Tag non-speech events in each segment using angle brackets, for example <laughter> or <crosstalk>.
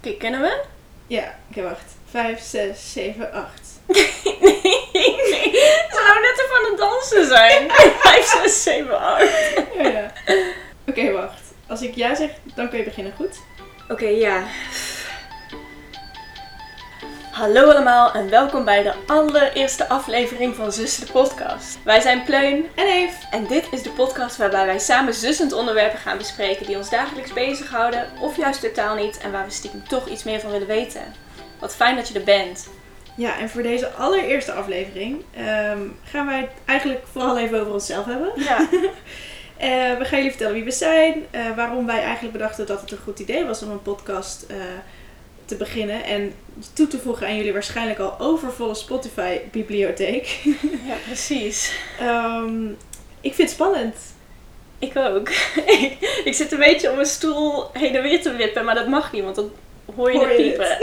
Oké, kennen we? Ja, oké, wacht. 5, 6, 7, 8. nee, nee. Ze nou net even aan het dansen zijn. 5, 6, 7, 8. Ja, ja. Oké, wacht. Als ik ja zeg, dan kun je beginnen, goed? Oké, ja. Hallo allemaal en welkom bij de allereerste aflevering van Zussen de podcast. Wij zijn Pleun En Eve. en dit is de podcast waarbij wij samen zussend onderwerpen gaan bespreken die ons dagelijks bezighouden of juist totaal niet en waar we stiekem toch iets meer van willen weten. Wat fijn dat je er bent. Ja, en voor deze allereerste aflevering ehm, gaan wij het eigenlijk vooral even over onszelf hebben. Ja. <laughs> Eh, we gaan jullie vertellen wie we zijn, eh, waarom wij eigenlijk bedachten dat het een goed idee was om een podcast eh, te beginnen. En toe te voegen aan jullie waarschijnlijk al overvolle Spotify-bibliotheek. <laughs> ja, precies. Ehm, ik vind het spannend. Ik ook. <laughs> ik zit een beetje op mijn stoel heen en weer te wippen, maar dat mag niet, want dan hoor je Hoor je piepen.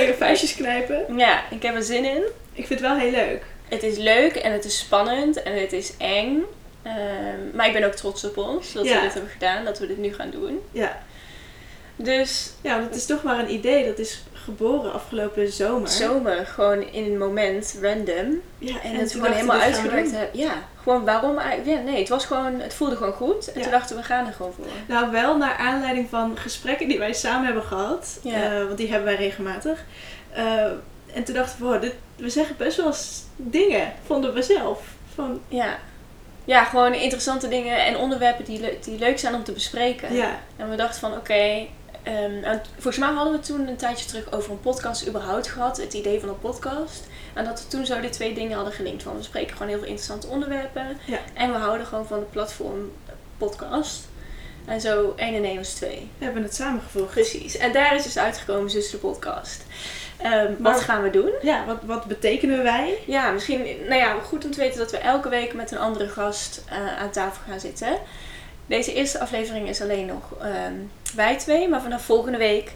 Even <laughs> vuistjes knijpen. Ja, ik heb er zin in. Ik vind het wel heel leuk. Het is leuk en het is spannend en het is eng. Ehm, maar ik ben ook trots op ons dat Ja. we dit hebben gedaan, dat we dit nu gaan doen. Ja. Dus ja, het is toch maar een idee. Dat is geboren afgelopen zomer. zomer, gewoon in een moment, random. Ja, En, toen het gewoon helemaal uitgewerkt hebben. Ja, gewoon waarom eigenlijk? Ja, nee, het was gewoon, het voelde gewoon goed. En Ja. toen dachten we, we gaan er gewoon voor. Nou, wel naar aanleiding van gesprekken die wij samen hebben gehad. Ja. Eh, want die hebben wij regelmatig. Eh, en toen dachten we, wow, dit, we zeggen best wel dingen, vonden we zelf. Van, Ja. Ja, gewoon interessante dingen en onderwerpen die, le- die leuk zijn om te bespreken. ja, En we dachten van oké, ehm, en volgens mij hadden we toen een tijdje terug over een podcast überhaupt gehad, het idee van een podcast. En dat we toen zo die twee dingen hadden gelinkt. Van we spreken gewoon heel veel interessante onderwerpen Ja. en we houden gewoon van de platform podcast. En zo 1 en 1 was 2. we hebben het samengevoegd. Precies. En daar is dus uitgekomen dus de podcast. Ehm, Maar- wat gaan we doen? Ja, wat, wat betekenen wij? Ja, misschien nou ja, goed om te weten dat we elke week met een andere gast eh, aan tafel gaan zitten. Deze eerste aflevering is alleen nog ehm, wij twee, maar vanaf volgende week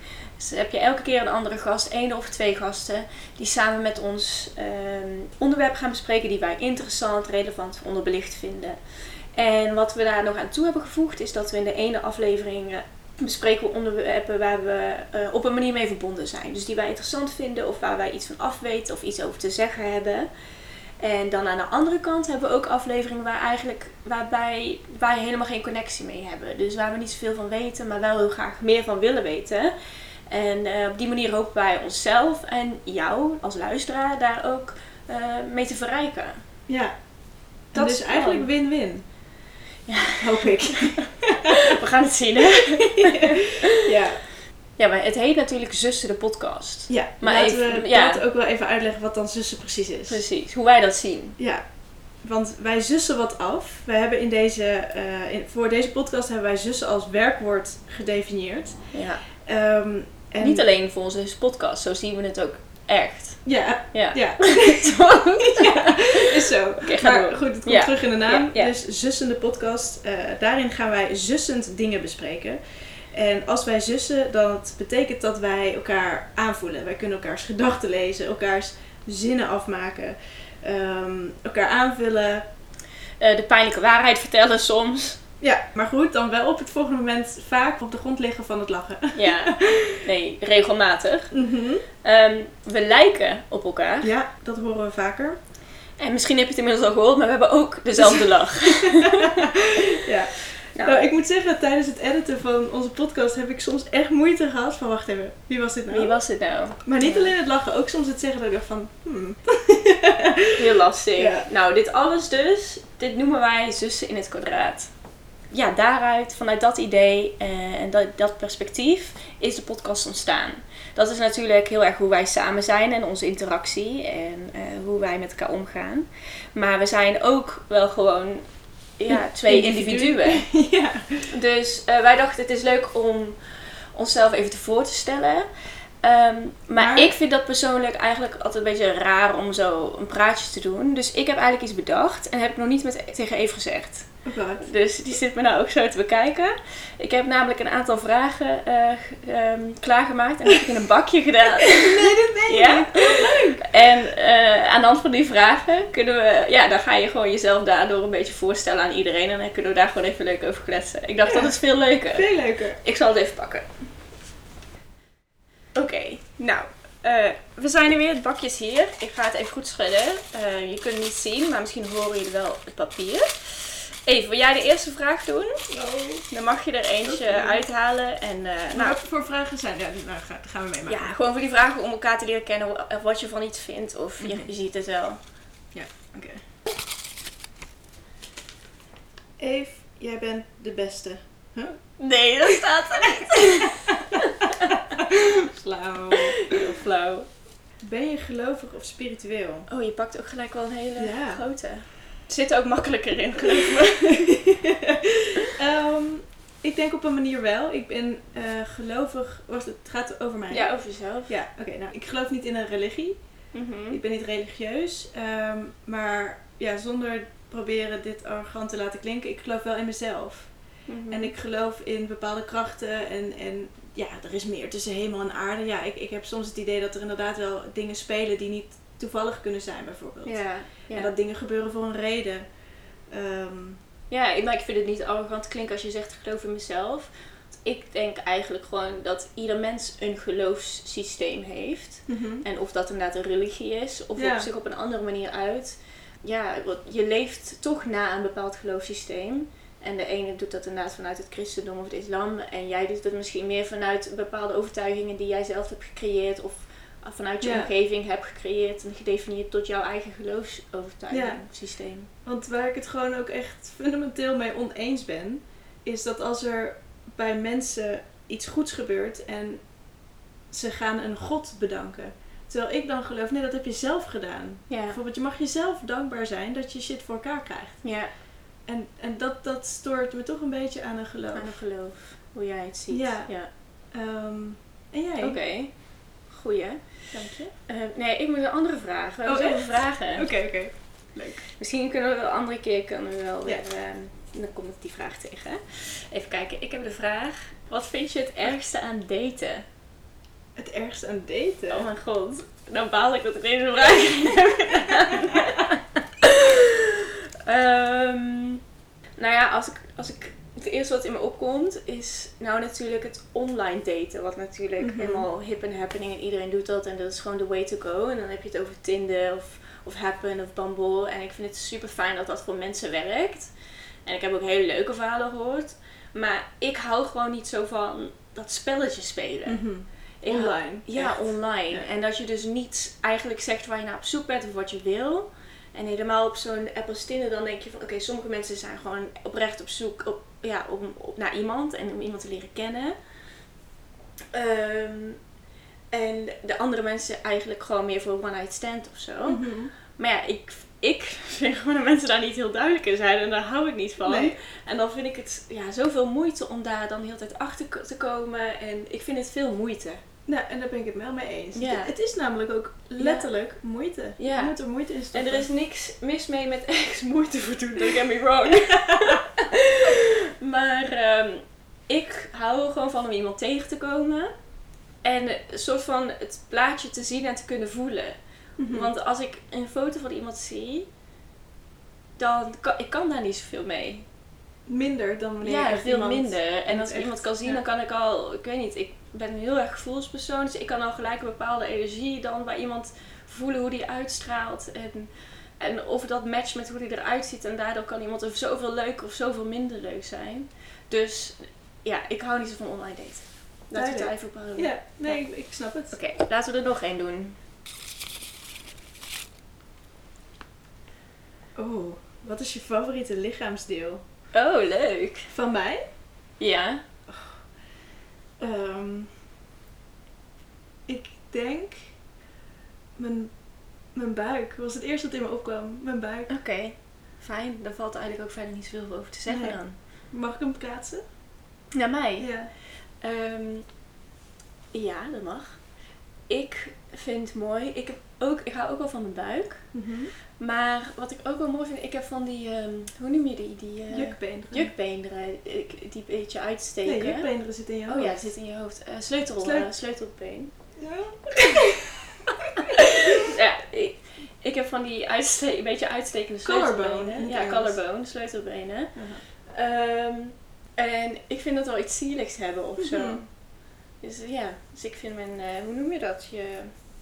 heb je elke keer een andere gast, één of twee gasten, die samen met ons ehm, onderwerpen gaan bespreken die wij interessant, relevant, onderbelicht vinden. En wat we daar nog aan toe hebben gevoegd is dat we in de ene aflevering eh, bespreken we onderwerpen waar we eh, op een manier mee verbonden zijn. Dus die wij interessant vinden of waar wij iets van afweten of iets over te zeggen hebben. En dan aan de andere kant hebben we ook afleveringen waar eigenlijk, waarbij wij helemaal geen connectie mee hebben. Dus waar we niet zoveel van weten, maar wel heel graag meer van willen weten. En eh, op die manier hopen wij onszelf en jou als luisteraar daar ook eh, mee te verrijken. Ja. En Dat dus is eigenlijk win-win. Ja. Hoop ik. <laughs> We gaan het zien, hè? <laughs> ja. <laughs> Ja, maar het heet natuurlijk Zussen de podcast. ja. Maar Laten even- we ja. dat ook wel even uitleggen wat dan zussen precies is. Precies, hoe wij dat zien. Ja, want wij zussen wat af. We hebben in deze, eh, in- voor deze podcast hebben wij zussen als werkwoord gedefinieerd. Ja. Ehm, en Niet alleen voor onze podcast, zo zien we het ook echt. Ja, Ja. ja. <laughs> Ja, is zo. Maar door. goed, het komt Ja. terug in de naam. Dus zussende podcast. eh, daarin gaan wij zussend dingen bespreken. En als wij zussen, dan betekent dat wij elkaar aanvoelen. Wij kunnen elkaars gedachten lezen, elkaars zinnen afmaken, ehm, elkaar aanvullen. Eh, de pijnlijke waarheid vertellen soms. Ja, maar goed, dan wel op het volgende moment vaak op de grond liggen van het lachen. <laughs> Ja, nee, regelmatig. <laughs> Mhm. Ehm, we lijken op elkaar. Ja, dat horen we vaker. En misschien heb je het inmiddels al gehoord, maar we hebben ook dezelfde <laughs> lach. Ja. Nou, Nou, ik moet zeggen, tijdens het editen van onze podcast heb ik soms echt moeite gehad van, wacht even, wie was dit nou? wie was het nou? Maar niet alleen het lachen, ook soms het zeggen dat ik dacht van, hmm. <laughs> Heel lastig. Ja. Nou, dit alles dus, dit noemen wij zussen in het kwadraat. Ja, daaruit, vanuit dat idee eh, en dat, dat perspectief, is de podcast ontstaan. Dat is natuurlijk heel erg hoe wij samen zijn en onze interactie en eh, hoe wij met elkaar omgaan. Maar we zijn ook wel gewoon ja, twee Individu. individuen. <laughs> ja. Dus eh, wij dachten het is leuk om onszelf even te voor te stellen. Ehm, maar, Maar- ik vind dat persoonlijk eigenlijk altijd een beetje raar om zo een praatje te doen. Dus ik heb eigenlijk iets bedacht en heb ik nog niet met, tegen Eve gezegd. Oh. Dus die zit me nou ook zo te bekijken. Ik heb namelijk een aantal vragen eh, ehm, klaargemaakt en heb ik in een bakje gedaan. <laughs> Nee, dat weet ik Ja? Leuk. En eh, aan de hand van die vragen kunnen we, ja, dan ga je gewoon jezelf daardoor een beetje voorstellen aan iedereen. En dan kunnen we daar gewoon even leuk over kletsen. Ik dacht, Ja. dat is veel leuker. Veel leuker. Ik zal het even pakken. Nou, eh, we zijn er weer. Het bakje is hier. Ik ga het even goed schudden. Je kunt het niet zien, maar misschien horen jullie wel het papier. Even, wil jij de eerste vraag doen? Dan mag je er eentje uithalen. En, eh, Nou, nou, wat voor vragen zijn? Ja, nou, ga- gaan we meemaken. ja, gewoon voor die vragen om elkaar te leren kennen. Of wat je van iets vindt. Of je, Mhm. je ziet het wel. Oké. Eve, jij bent de beste. Huh? Nee, dat staat er niet. <laughs> Flauw. Heel flauw. Ben je gelovig of spiritueel? Oh, je pakt ook gelijk wel een hele Ja. grote. Zit er ook makkelijker in, geloof <laughs> me. Ehm, ik denk op een manier wel. Ik ben eh, gelovig. Was het, het gaat over mij. Ja, over jezelf. Ja, oké. nou, ik geloof niet in een religie. Mhm. Ik ben niet religieus. ehm, maar ja, zonder proberen dit arrogant te laten klinken, ik geloof wel in mezelf. Mhm. En ik geloof in bepaalde krachten en, en ja, er is meer tussen hemel en aarde. Ja, ik, ik heb soms het idee dat er inderdaad wel dingen spelen die niet toevallig kunnen zijn, bijvoorbeeld. Ja, ja. En dat dingen gebeuren voor een reden. Ehm, Ja, maar ik vind het niet arrogant klinken als je zegt geloof in mezelf. Want Ik denk eigenlijk gewoon dat ieder mens een geloofssysteem heeft. En of dat inderdaad een religie is, of Ja. op zich op een andere manier uit. Ja, je leeft toch na een bepaald geloofssysteem. En de ene doet dat inderdaad vanuit het christendom of het islam. En jij doet het misschien meer vanuit bepaalde overtuigingen die jij zelf hebt gecreëerd. Of vanuit je Ja. omgeving hebt gecreëerd en gedefinieerd tot jouw eigen geloofsovertuiging, Ja. systeem. Want waar ik het gewoon ook echt fundamenteel mee oneens ben, is dat als er bij mensen iets goeds gebeurt en ze gaan een God bedanken. Terwijl ik dan geloof, nee, dat heb je zelf gedaan. Ja. Bijvoorbeeld, je mag jezelf dankbaar zijn dat je shit voor elkaar krijgt. Ja, En, en dat, dat stoort me toch een beetje aan een geloof. aan een geloof. Hoe jij het ziet. Ja. ja. Ehm, en jij? Oké. Goeie. Dank je. Eh, nee, ik moet een andere vraag. We hebben Oh, zoveel vragen. Oké, oké. Leuk. Misschien kunnen we wel een andere keer kunnen we wel Ja. weer. dan kom ik die vraag tegen. Even kijken, ik heb de vraag. Wat vind je het ergste aan daten? Het ergste aan daten? Oh mijn god. Dan baal ik dat ik deze vraag <laughs> niet heb gedaan. Ehm, nou ja, als ik, als ik, het eerste wat in me opkomt is nou natuurlijk het online daten. Wat natuurlijk Mhm. helemaal hip en happening en iedereen doet dat. En dat is gewoon the way to go. En dan heb je het over Tinder of, of Happen of Bumble. En ik vind het super fijn dat dat voor mensen werkt. En ik heb ook hele leuke verhalen gehoord. Maar ik hou gewoon niet zo van dat spelletje spelen. Hou- Online. ja, Echt. online. Ja. En dat je dus niet eigenlijk zegt waar je naar op zoek bent of wat je wil. En helemaal op zo'n app als Tinder, dan denk je van oké, sommige mensen zijn gewoon oprecht op zoek op, ja, om, op, naar iemand en om iemand te leren kennen. Ehm, en de andere mensen eigenlijk gewoon meer voor een one-night stand of zo. Mhm. Maar ja, ik, ik <laughs> vind gewoon dat mensen daar niet heel duidelijk in zijn en daar hou ik niet van. Nee. En dan vind ik het ja, zoveel moeite om daar dan de hele tijd achter te komen. En ik vind het veel moeite. Nou, en daar ben ik het wel mee eens. Ja. Het, het is namelijk ook letterlijk moeite. Ja. Je moet er moeite in En stoppen. er is niks mis mee met ergens moeite voor doen, don't get me wrong. <laughs> maar ehm, ik hou er gewoon van om iemand tegen te komen. En een soort van het plaatje te zien en te kunnen voelen. Mhm. Want als ik een foto van iemand zie, dan kan ik kan daar niet zoveel mee. Minder dan wanneer je Ja, veel iemand minder. En als ik iemand kan zien, ja. dan kan ik al, ik weet niet, ik ben een heel erg gevoelspersoon. Dus ik kan al gelijk een bepaalde energie dan bij iemand voelen hoe die uitstraalt. En, en of dat matcht met hoe die eruit ziet. En daardoor kan iemand of zoveel leuker of zoveel minder leuk zijn. Dus ja, ik hou niet zo van online daten. Laten we het even op. Ja, nee, ik, ik snap het. Oké, laten we er nog één doen. Oh, wat is je favoriete lichaamsdeel? Oh, leuk. Van mij? Ja. Ehm, ik denk mijn, mijn buik. was het eerste wat in me opkwam. Mijn buik. Oké, fijn. Daar valt eigenlijk ook verder niet zoveel over te zeggen Nee. dan. Mag ik hem plaatsen? Naar mij? Ja. Ehm, ja, dat mag. Ik vind mooi. Ik, heb ook, ik hou ook wel van mijn buik. Mhm. Maar wat ik ook wel mooi vind, ik heb van die, ehm, hoe noem je die? Die uh, Jukbeenderen. jukbeenderen. Ik- Die een beetje uitsteken. Nee, jukbeenderen zitten in je hoofd. Oh ja, zit in je hoofd. Eh, sleutel, Sleu- eh, sleutelbeen. Ja. <laughs> ja, ik, ik heb van die een beetje uitstekende sleutelbenen. Ja, collarbone, sleutelbenen. Ehm, en ik vind dat wel iets zieligs hebben of zo. Mhm. Dus ja, dus ik vind mijn, eh, hoe noem je dat? Je,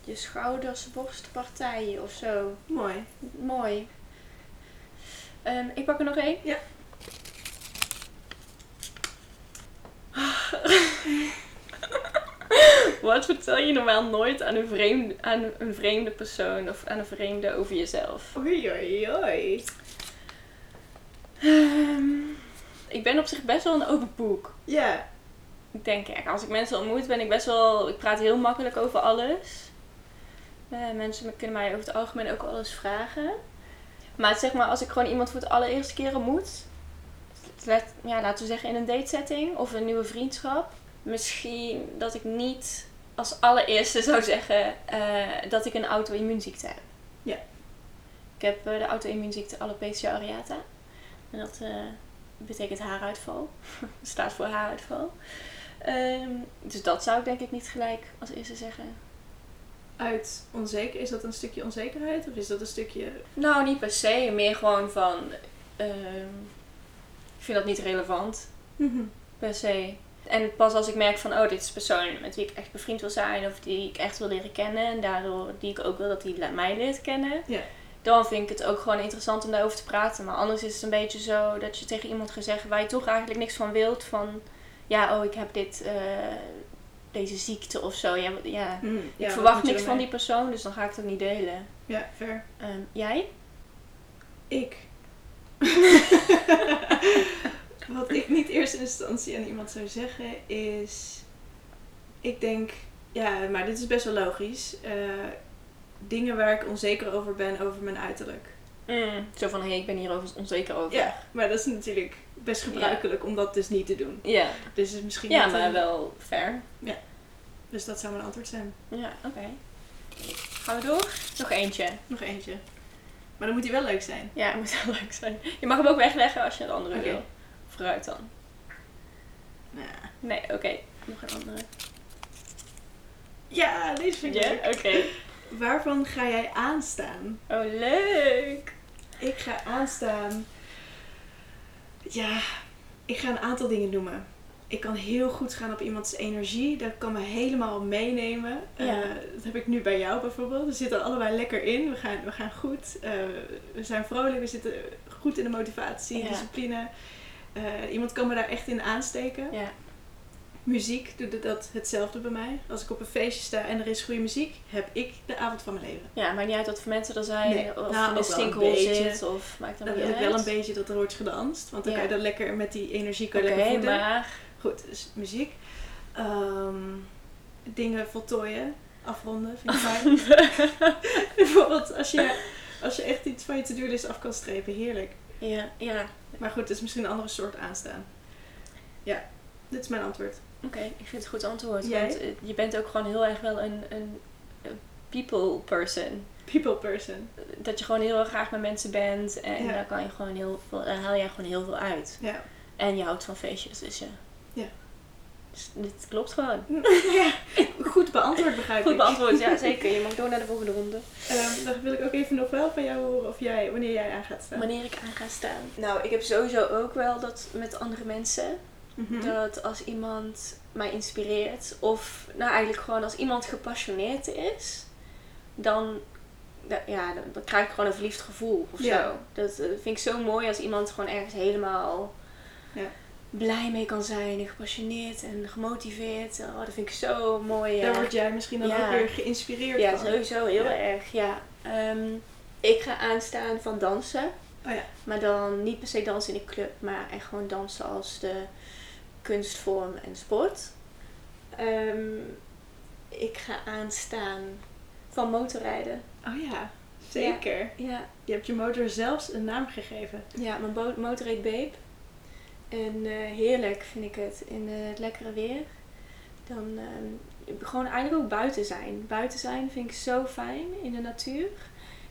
je schouders, borstpartijen of zo. Mooi. Mooi. Ehm, ik pak er nog één. Ja. <laughs> Wat vertel je normaal nooit aan een, vreemde, aan een vreemde persoon of aan een vreemde over jezelf? Oei, oei, oei. Ehm, ik ben op zich best wel een open boek. Ja. Ik denk, als ik mensen ontmoet, ben ik best wel. Ik praat heel makkelijk over alles. Eh, mensen kunnen mij over het algemeen ook alles vragen. Maar zeg maar, als ik gewoon iemand voor het allereerste keer ontmoet, ja, laten we zeggen in een datesetting of een nieuwe vriendschap, misschien dat ik niet als allereerste zou zeggen eh, dat ik een auto-immuunziekte heb. Ja. Ik heb eh, de auto-immuunziekte alopecia areata. En dat betekent haaruitval. <laughs> staat voor haaruitval. Ehm, dus dat zou ik denk ik niet gelijk als eerste zeggen. Uit onzeker, is dat een stukje onzekerheid of is dat een stukje... Nou, niet per se. Meer gewoon van... ehm, ik vind dat niet relevant. per se. En pas als ik merk van, oh, dit is een persoon met wie ik echt bevriend wil zijn, of die ik echt wil leren kennen, en daardoor die ik ook wil dat die mij leert kennen, Ja. dan vind ik het ook gewoon interessant om daarover te praten. Maar anders is het een beetje zo dat je tegen iemand gaat zeggen waar je toch eigenlijk niks van wilt, van, ja, oh, ik heb dit, eh, deze ziekte of zo. Ja, ja. Ja, ik verwacht niks van die persoon, dus dan ga ik het ook niet delen. Ja, fair. Ehm, jij? Ik. <laughs> Wat ik niet eerst in instantie aan iemand zou zeggen is... Ik denk... Ja, maar dit is best wel logisch. eh, dingen waar ik onzeker over ben over mijn uiterlijk. Mm, zo van, hé, hey, ik ben hier onzeker over. Ja, maar dat is natuurlijk best gebruikelijk om dat dus niet te doen. Ja, Dus het is misschien ja maar een- wel fair. Dus dat zou mijn antwoord zijn. Ja, oké. Gaan we door? Nog eentje. Nog eentje. Maar dan moet hij wel leuk zijn. Ja, het moet wel leuk zijn. Je mag hem ook wegleggen als je een andere wil. Vooruit dan. Nou, Nee, oké. Nog een andere. ja, deze vind ik Ja? leuk. Oké. Waarvan ga jij aanstaan? Oh, leuk. Ik ga aanstaan. Ja, ik ga een aantal dingen noemen. Ik kan heel goed gaan op iemands energie. Dat kan me helemaal meenemen. Ja. Eh, dat heb ik nu bij jou bijvoorbeeld. We zitten allebei lekker in. We gaan, we gaan goed. Eh, we zijn vrolijk. We zitten goed in de motivatie, Ja. discipline. Eh, iemand kan me daar echt in aansteken. Ja. Muziek doet dat hetzelfde bij mij. Als ik op een feestje sta en er is goede muziek, heb ik de avond van mijn leven. Ja, maakt niet uit wat voor mensen er zijn. Nee, Of nou, een beetje. zit. Of maakt dat Dan niet wil ik uit. wel een beetje dat er wordt gedanst. Want dan Ja. kan je dan lekker met die energie kan Oké, je lekker voeden. maar... Goed, dus muziek. Ehm, dingen voltooien, afronden, vind ik fijn. <laughs> Bijvoorbeeld als je, als je echt iets van je to-do-list af kan strepen, heerlijk. Ja, ja. Maar goed, het is misschien een andere soort aanstaan. Ja, dit is mijn antwoord. Oké, ik vind het een goed antwoord. Jij? Want eh, je bent ook gewoon heel erg wel een, een, een people person. People person. Dat je gewoon heel erg graag met mensen bent. En Ja. daar, kan je gewoon heel veel, daar haal jij gewoon heel veel uit. Ja. En je houdt van feestjes, dus ja. Ja. Dus dit klopt gewoon. <laughs> ja. Goed beantwoord, begrijp Goed ik. beantwoord, ja <laughs> zeker. Je mag door naar de volgende ronde. Ehm, dan wil ik ook even nog wel van jou horen of jij, wanneer jij aan gaat staan. Wanneer ik aan ga staan. Nou, ik heb sowieso ook wel dat met andere mensen. Mhm. Dat als iemand mij inspireert, of nou eigenlijk gewoon als iemand gepassioneerd is, dan, da- ja, dan, dan krijg ik gewoon een verliefd gevoel of Ja. zo. Dat eh, vind ik zo mooi als iemand gewoon ergens helemaal Ja. blij mee kan zijn en gepassioneerd en gemotiveerd. Oh, dat vind ik zo mooi. Daar ja. word jij misschien dan ook weer geïnspireerd Ja, van. sowieso heel erg. Ja. Ehm, ik ga aanstaan van dansen. Oh ja. Maar dan niet per se dansen in een club, maar echt gewoon dansen als de kunstvorm en sport. Ehm, ik ga aanstaan van motorrijden. Oh ja, zeker. Ja, Je hebt je motor zelfs een naam gegeven. ja mijn motor heet Babe. En eh, heerlijk vind ik het in eh, het lekkere weer. Dan ehm, gewoon eigenlijk ook buiten zijn. Buiten zijn vind ik zo fijn in de natuur.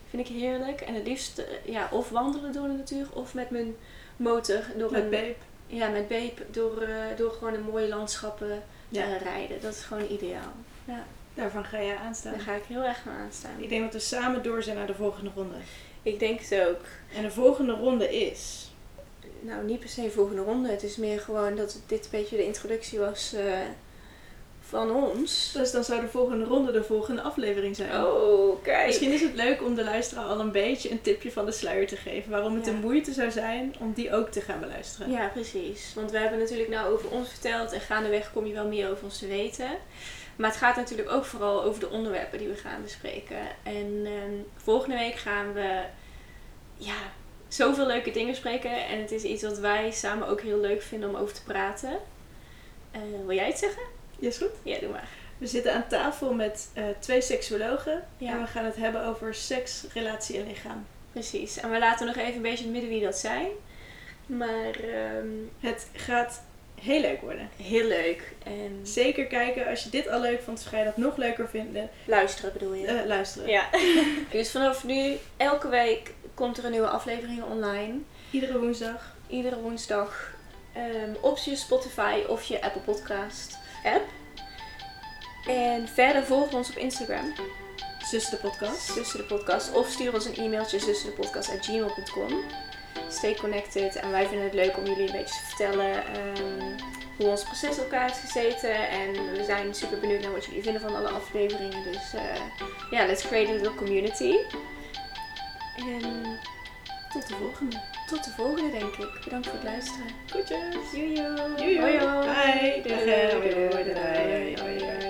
Vind ik heerlijk. En het liefst eh, ja, of wandelen door de natuur of met mijn motor door Met een Babe. Ja, met Beep door, eh, door gewoon een mooie landschappen Ja. eh, rijden. Dat is gewoon ideaal. Ja, Daarvan ga je aanstaan. daar ga ik heel erg naar aanstaan. Ik denk dat we samen door zijn naar de volgende ronde. Ik denk het ook. En de volgende ronde is... Nou, niet per se volgende ronde. Het is meer gewoon dat dit een beetje de introductie was eh, van ons. Dus dan zou de volgende ronde de volgende aflevering zijn. Oh, kijk. Misschien is het leuk om de luisteraar al een beetje een tipje van de sluier te geven. Waarom het Ja. de moeite zou zijn om die ook te gaan beluisteren. Ja, precies. Want we hebben natuurlijk nou over ons verteld en gaandeweg kom je wel meer over ons te weten. Maar het gaat natuurlijk ook vooral over de onderwerpen die we gaan bespreken. En ehm, volgende week gaan we ja, zoveel leuke dingen bespreken. En het is iets wat wij samen ook heel leuk vinden om over te praten. Eh, wil jij het zeggen? Ja, is goed. Ja, doe maar. We zitten aan tafel met eh, twee seksuologen. Ja. En we gaan het hebben over seks, relatie en lichaam. Precies. En we laten nog even een beetje in het midden wie dat zijn. Maar ehm, Het gaat heel leuk worden. heel leuk. En Zeker kijken als je dit al leuk vond, ga je dat nog leuker vinden. luisteren bedoel je? Eh, luisteren. Ja. <laughs> dus vanaf nu, elke week komt er een nieuwe aflevering online. Iedere woensdag. Iedere woensdag ehm, op je Spotify of je Apple Podcast app. En verder volg ons op Instagram, Zus de podcast. Zuster de Podcast. Of stuur ons een e-mailtje, zusterdepodcast.gmail.com. Stay connected. En wij vinden het leuk om jullie een beetje te vertellen ehm, hoe ons proces elkaar is gezeten. En we zijn super benieuwd naar wat jullie vinden van alle afleveringen. Dus eh, ja, let's create a little community. En Tot de volgende. Tot de volgende, denk ik. Bedankt voor het luisteren. Goedjes. Joejoe. Joejoe. Hoi, hoi. Bye. Doei, doei, doei.